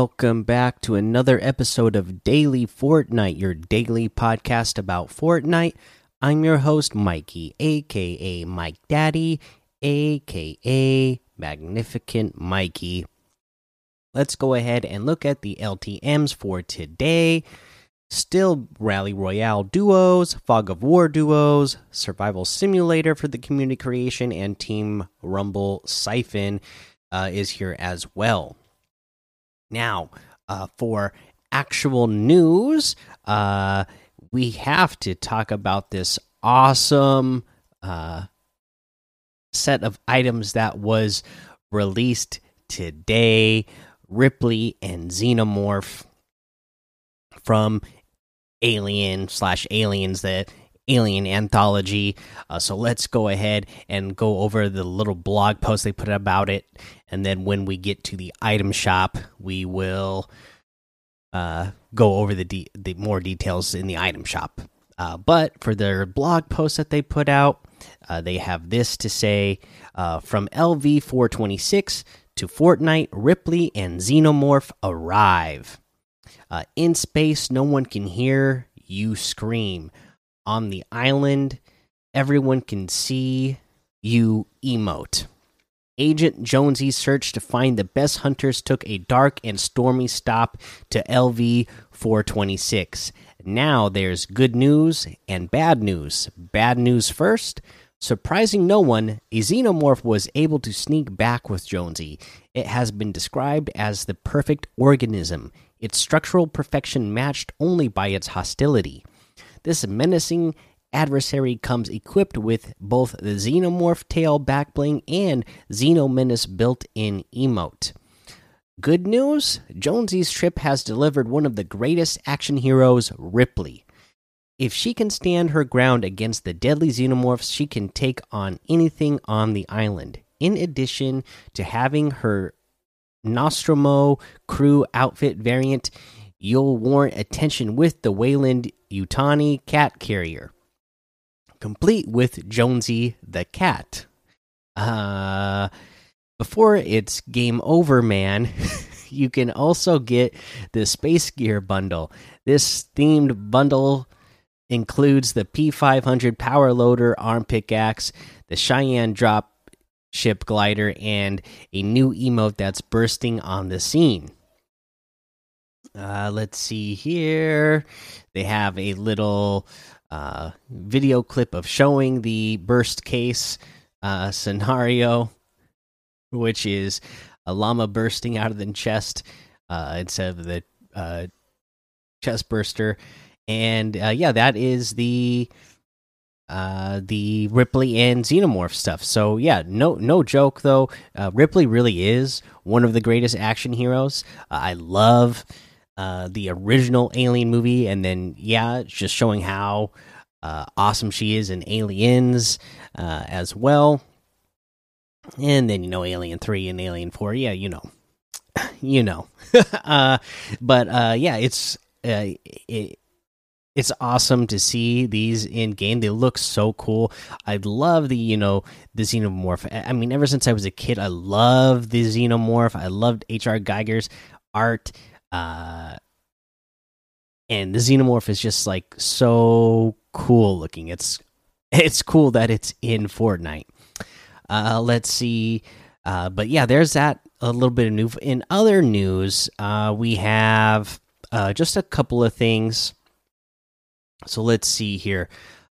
Welcome back to another episode of Daily Fortnite, your daily podcast about Fortnite. I'm your host, Mikey, aka Mike Daddy, aka Magnificent Mikey. Let's go ahead and look at the LTMs for today. Still Rally Royale duos, Fog of War duos, Survival Simulator for the community creation, and Team Rumble Siphon uh, is here as well. Now, uh, for actual news, uh, we have to talk about this awesome uh, set of items that was released today. Ripley and Xenomorph from Alien slash Aliens, the Alien Anthology. Uh, so let's go ahead and go over the little blog post they put about it. And then when we get to the item shop, we will uh, go over the, de the more details in the item shop. Uh, but for their blog post that they put out, uh, they have this to say uh, from LV426 to Fortnite, Ripley and Xenomorph arrive. Uh, in space, no one can hear you scream. On the island, everyone can see you emote. Agent Jonesy's search to find the best hunters took a dark and stormy stop to LV 426. Now there's good news and bad news. Bad news first. Surprising no one, a xenomorph was able to sneak back with Jonesy. It has been described as the perfect organism, its structural perfection matched only by its hostility. This menacing adversary comes equipped with both the xenomorph tail backbling and xenomenace built-in emote. Good news, Jonesy's trip has delivered one of the greatest action heroes, Ripley. If she can stand her ground against the deadly xenomorphs, she can take on anything on the island. In addition to having her Nostromo crew outfit variant, you'll warrant attention with the Wayland Utani cat carrier, complete with Jonesy the cat. Uh, before it's game over, man, you can also get the Space Gear bundle. This themed bundle includes the P500 power loader arm pickaxe, the Cheyenne drop ship glider, and a new emote that's bursting on the scene. Uh, let's see here. They have a little uh, video clip of showing the burst case uh, scenario, which is a llama bursting out of the chest uh, instead of the uh, chest burster. And uh, yeah, that is the uh, the Ripley and Xenomorph stuff. So yeah, no no joke though. Uh, Ripley really is one of the greatest action heroes. Uh, I love uh, the original Alien movie, and then yeah, just showing how uh, awesome she is in Aliens uh, as well. And then you know Alien Three and Alien Four. Yeah, you know, you know. but yeah, it's it, it's awesome to see these in game. They look so cool. I love the you know the xenomorph. I mean, ever since I was a kid, I love the xenomorph. I loved H.R. Giger's art, uh, and the xenomorph is just like so cool looking. It's it's cool that it's in Fortnite. Uh, let's see, uh, but yeah, there's that a little bit of new. In other news, uh, we have uh, just a couple of things. So let's see here.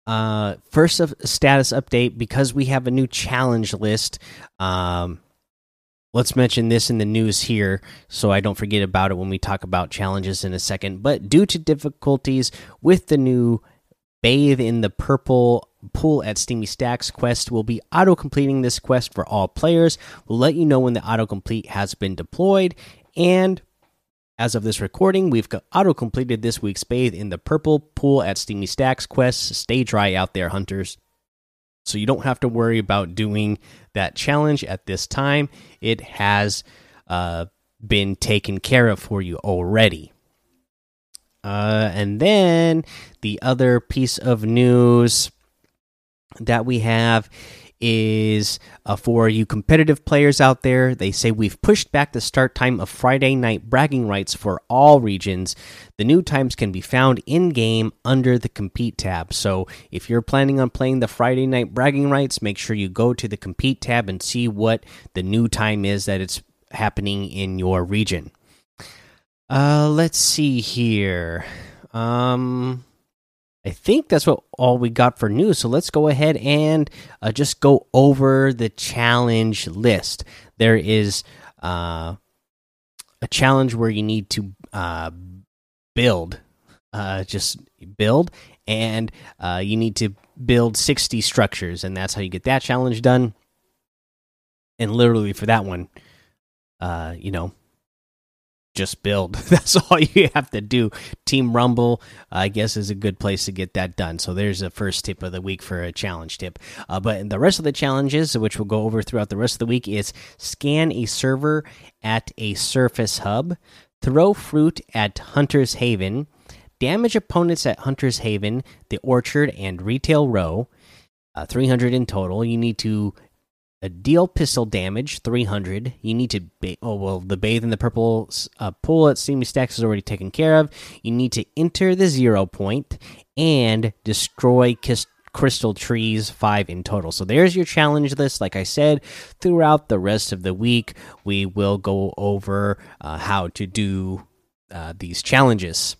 Uh, first, a status update because we have a new challenge list. Um, let's mention this in the news here so I don't forget about it when we talk about challenges in a second. But due to difficulties with the new Bathe in the Purple pool at Steamy Stacks quest, will be auto completing this quest for all players. We'll let you know when the auto complete has been deployed and as of this recording, we've auto completed this week's bathe in the purple pool at Steamy Stacks quest. Stay dry out there, hunters. So you don't have to worry about doing that challenge at this time. It has uh, been taken care of for you already. Uh, and then the other piece of news that we have is uh, for you competitive players out there. They say we've pushed back the start time of Friday night bragging rights for all regions. The new times can be found in game under the compete tab. So if you're planning on playing the Friday night bragging rights, make sure you go to the compete tab and see what the new time is that it's happening in your region. Uh, let's see here. Um, I think that's what all we got for news. So let's go ahead and uh, just go over the challenge list. There is uh, a challenge where you need to uh, build, uh, just build, and uh, you need to build 60 structures, and that's how you get that challenge done. And literally for that one, uh, you know, just build. That's all you have to do. Team Rumble, I guess, is a good place to get that done. So there's a first tip of the week for a challenge tip. Uh, but the rest of the challenges, which we'll go over throughout the rest of the week, is scan a server at a surface hub, throw fruit at Hunter's Haven, damage opponents at Hunter's Haven, the Orchard, and Retail Row. Uh, 300 in total. You need to a deal pistol damage 300 you need to ba oh well the bathe in the purple uh, pool at steamy stacks is already taken care of. You need to enter the zero point and destroy crystal trees five in total. So there's your challenge list. Like i said throughout the rest of the week we will go over uh, how to do uh, these challenges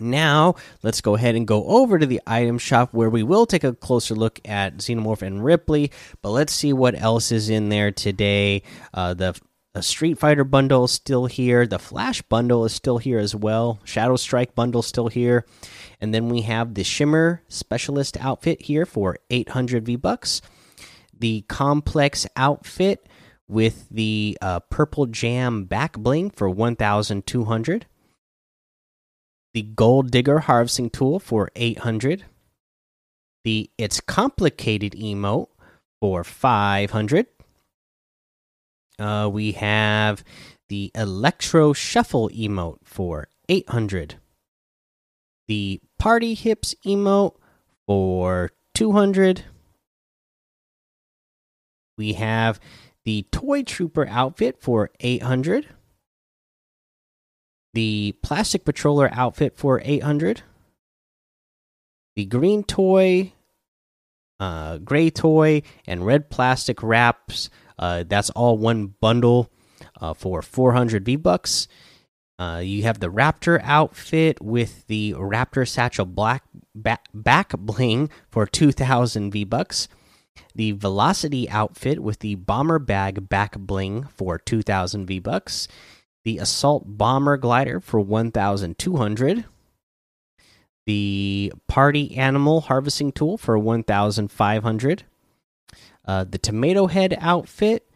now, let's go ahead and go over to the item shop where we will take a closer look at Xenomorph and Ripley, but let's see what else is in there today. Uh, the Street Fighter bundle is still here. The Flash bundle is still here as well. Shadow Strike bundle still here. And then we have the Shimmer Specialist outfit here for 800 V bucks. The Complex outfit with the uh, Purple Jam back bling for 1,200 the Gold Digger harvesting tool for 800, the It's Complicated emote for 500. Uh, we have the Electro Shuffle emote for 800. The Party Hips emote for 200. We have the Toy Trooper outfit for 800 the plastic patroller outfit for 800 the green toy uh, gray toy and red plastic wraps uh, that's all one bundle uh, for 400 v bucks. Uh, you have the raptor outfit with the raptor satchel black back, back bling for 2000 v bucks. The velocity outfit with the bomber bag back bling for 2000 v bucks the assault bomber glider for 1200 the party animal harvesting tool for 1500 uh, the tomato head outfit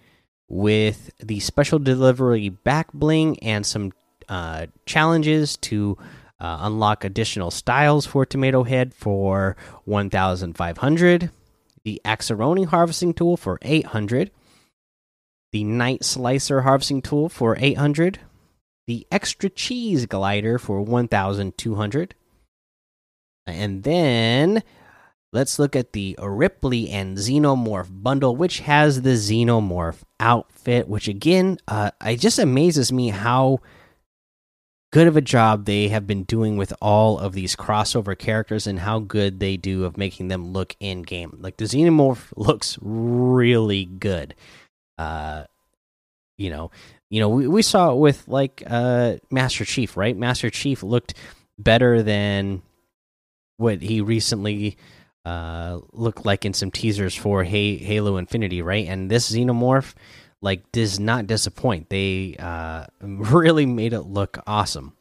with the special delivery back bling and some uh, challenges to uh, unlock additional styles for tomato head for 1500 the axeroni harvesting tool for 800 the Night Slicer harvesting tool for 800, the Extra Cheese glider for 1200. And then let's look at the Ripley and Xenomorph bundle, which has the Xenomorph outfit, which again, uh, it just amazes me how good of a job they have been doing with all of these crossover characters and how good they do of making them look in game. Like the Xenomorph looks really good uh, you know, you know, we, we saw it with like uh, Master Chief, right? Master Chief looked better than what he recently uh, looked like in some teasers for Halo Infinite, right? And this Xenomorph, like, does not disappoint. They uh, really made it look awesome.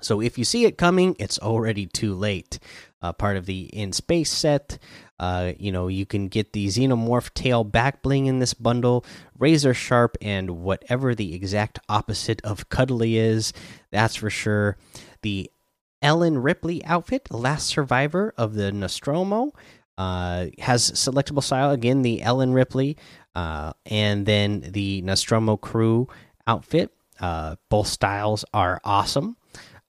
So if you see it coming, it's already too late. Uh, part of the in space set. Uh, you know, you can get the Xenomorph tail back bling in this bundle, razor sharp, and whatever the exact opposite of cuddly is. That's for sure. The Ellen Ripley outfit, last survivor of the Nostromo, uh, has selectable style again. The Ellen Ripley, uh, and then the Nostromo crew outfit. Uh, both styles are awesome.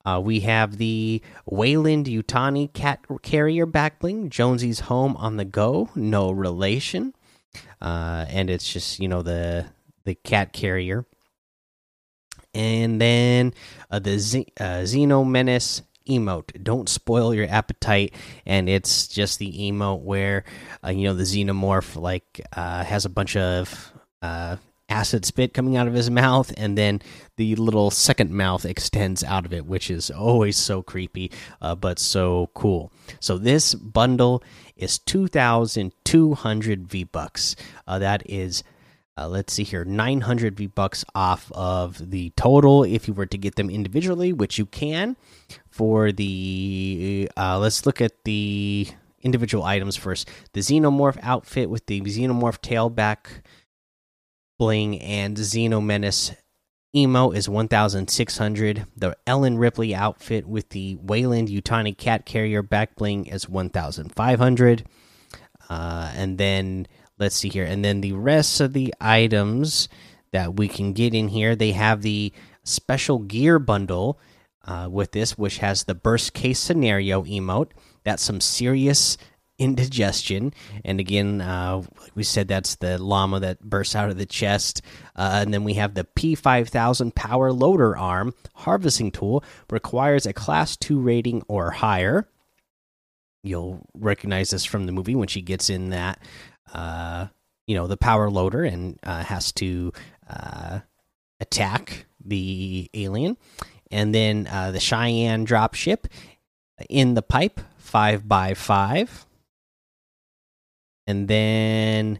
Uh, we have the Weyland-Yutani cat carrier backbling, Jonesy's home on the go, no relation, uh, and it's just you know the the cat carrier, and then uh, the Z uh, Xeno Menace emote. Don't spoil your appetite, and it's just the emote where uh, you know the xenomorph like uh, has a bunch of acid spit coming out of his mouth, and then the little second mouth extends out of it, which is always so creepy, uh, but so cool. So this bundle is two thousand two hundred V bucks. Uh, that is. Uh, let's see here 900 v bucks off of the total if you were to get them individually which you can for the uh, let's look at the individual items first the xenomorph outfit with the xenomorph tail tailback bling and Xeno Menace emo is 1600 the ellen ripley outfit with the Weyland-Yutani cat carrier back bling is 1500 uh, and then let's see here. And then the rest of the items that we can get in here they have the special gear bundle uh, with this which has the burst case scenario emote. That's some serious indigestion. And again uh, we said that's the llama that bursts out of the chest. Uh, and then we have the p5000 power loader arm harvesting tool requires a class 2 rating or higher. You'll recognize this from the movie when she gets in that uh, you know the power loader and uh, has to uh, attack the alien. And then uh, the cheyenne drop ship in the pipe 5 by 5 and then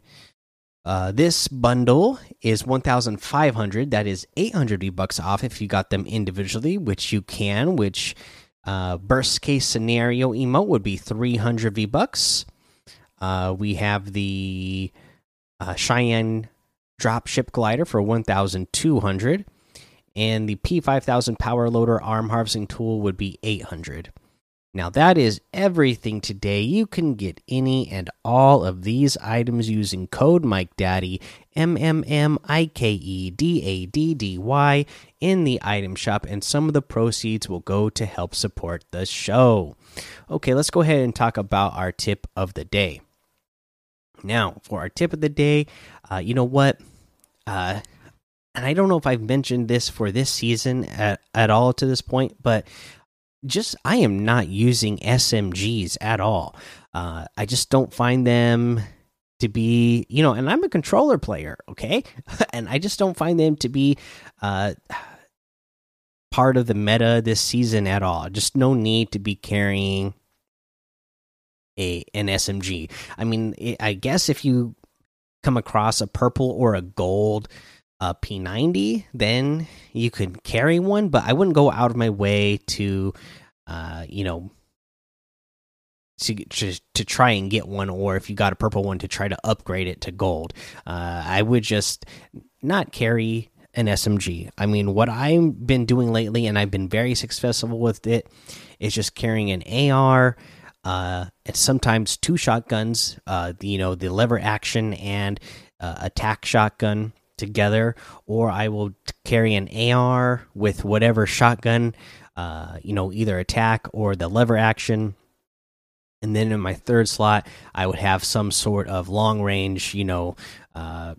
uh, this bundle is 1500 that is 800 v bucks off if you got them individually which you can which uh, burst case scenario emote would be 300 v bucks. Uh, we have the uh, cheyenne drop ship glider for 1200 and the p5000 power loader arm harvesting tool would be 800 now, that is everything today. You can get any and all of these items using code MikeDaddy, M M M I K E D A D D Y, in the item shop, and some of the proceeds will go to help support the show. Okay, let's go ahead and talk about our tip of the day. Now, for our tip of the day, uh, you know what? Uh, and I don't know if I've mentioned this for this season at, at all to this point, but just I am not using SMGs at all. Uh, I just don't find them to be, you know, and I'm a controller player, okay, and I just don't find them to be uh, part of the meta this season at all. Just no need to be carrying a an SMG. I mean, I guess if you come across a purple or a gold a P90, then you could carry one, but I wouldn't go out of my way to, uh, you know, to, to, to try and get one, or if you got a purple one, to try to upgrade it to gold. Uh, I would just not carry an SMG. I mean, what I've been doing lately, and I've been very successful with it, is just carrying an AR. Uh, and sometimes two shotguns, uh, you know, the lever action and uh, attack shotgun together, or I will carry an AR with whatever shotgun, uh, you know, either attack or the lever action. And then in my third slot, I would have some sort of long range, you know, uh,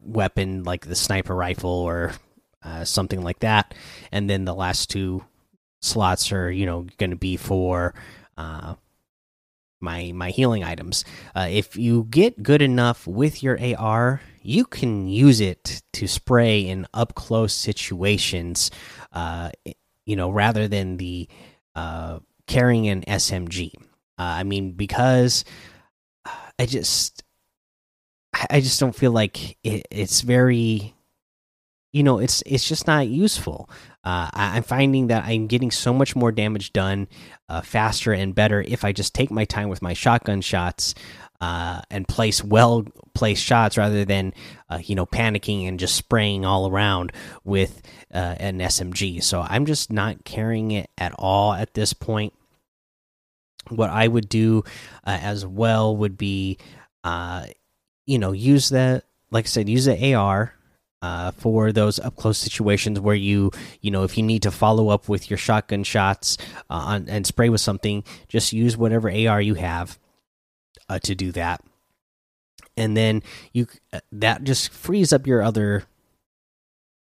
weapon like the sniper rifle or uh, something like that. And then the last two slots are, you know, going to be for uh, my my healing items. Uh, if you get good enough with your AR, you can use it to spray in up close situations. Uh, you know, rather than the uh, carrying an SMG. Uh, I mean, because I just I just don't feel like it, it's very you know it's it's just not useful uh, I, am finding that I'm getting so much more damage done uh, faster and better if I just take my time with my shotgun shots uh, and place well placed shots rather than uh, you know panicking and just spraying all around with uh, an SMG. So I'm just not carrying it at all at this point. What I would do uh, as well would be, you know, use the like I said, use the AR uh, for those up close situations where you you know if you need to follow up with your shotgun shots uh, on, and spray with something, just use whatever AR you have uh, to do that, and then you uh, that just frees up your other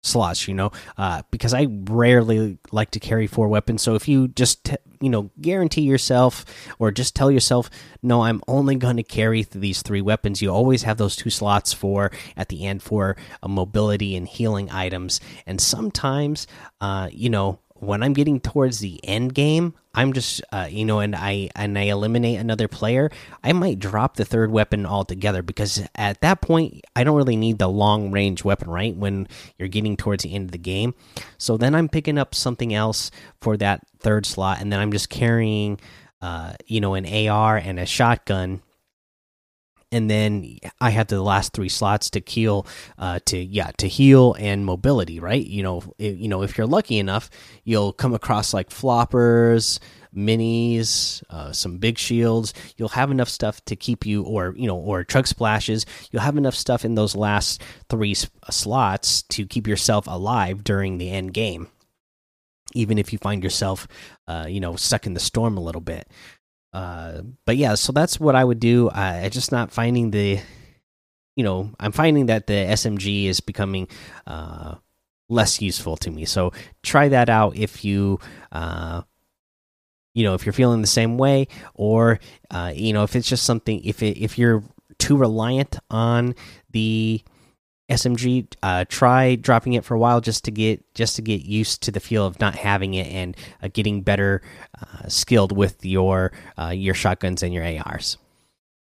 slots. You know, uh, because I rarely like to carry four weapons, so if you just you know guarantee yourself or just tell yourself no i'm only going to carry these three weapons you always have those two slots for at the end for uh, mobility and healing items and sometimes uh, you know when I'm getting towards the end game, I'm just uh, you know, and I and I eliminate another player, I might drop the third weapon altogether because at that point I don't really need the long range weapon, right? When you're getting towards the end of the game, so then I'm picking up something else for that third slot, and then I'm just carrying, uh, you know, an AR and a shotgun and then I have the last three slots to heal, uh, to yeah, to heal and mobility. Right? You know, if, you know, if you're lucky enough, you'll come across like floppers, minis, uh, some big shields. You'll have enough stuff to keep you, or you know, or chug splashes. You'll have enough stuff in those last three uh, slots to keep yourself alive during the end game. Even if you find yourself, uh, you know, stuck in the storm a little bit. Uh, but yeah, so that's what I would do. I just not finding the, you know, I'm finding that the SMG is becoming uh, less useful to me. So try that out if you, uh, you know, if you're feeling the same way, or uh, you know, if it's just something, if it, if you're too reliant on the SMG, uh, try dropping it for a while just to get just to get used to the feel of not having it and uh, getting better uh, skilled with your uh, your shotguns and your ARs.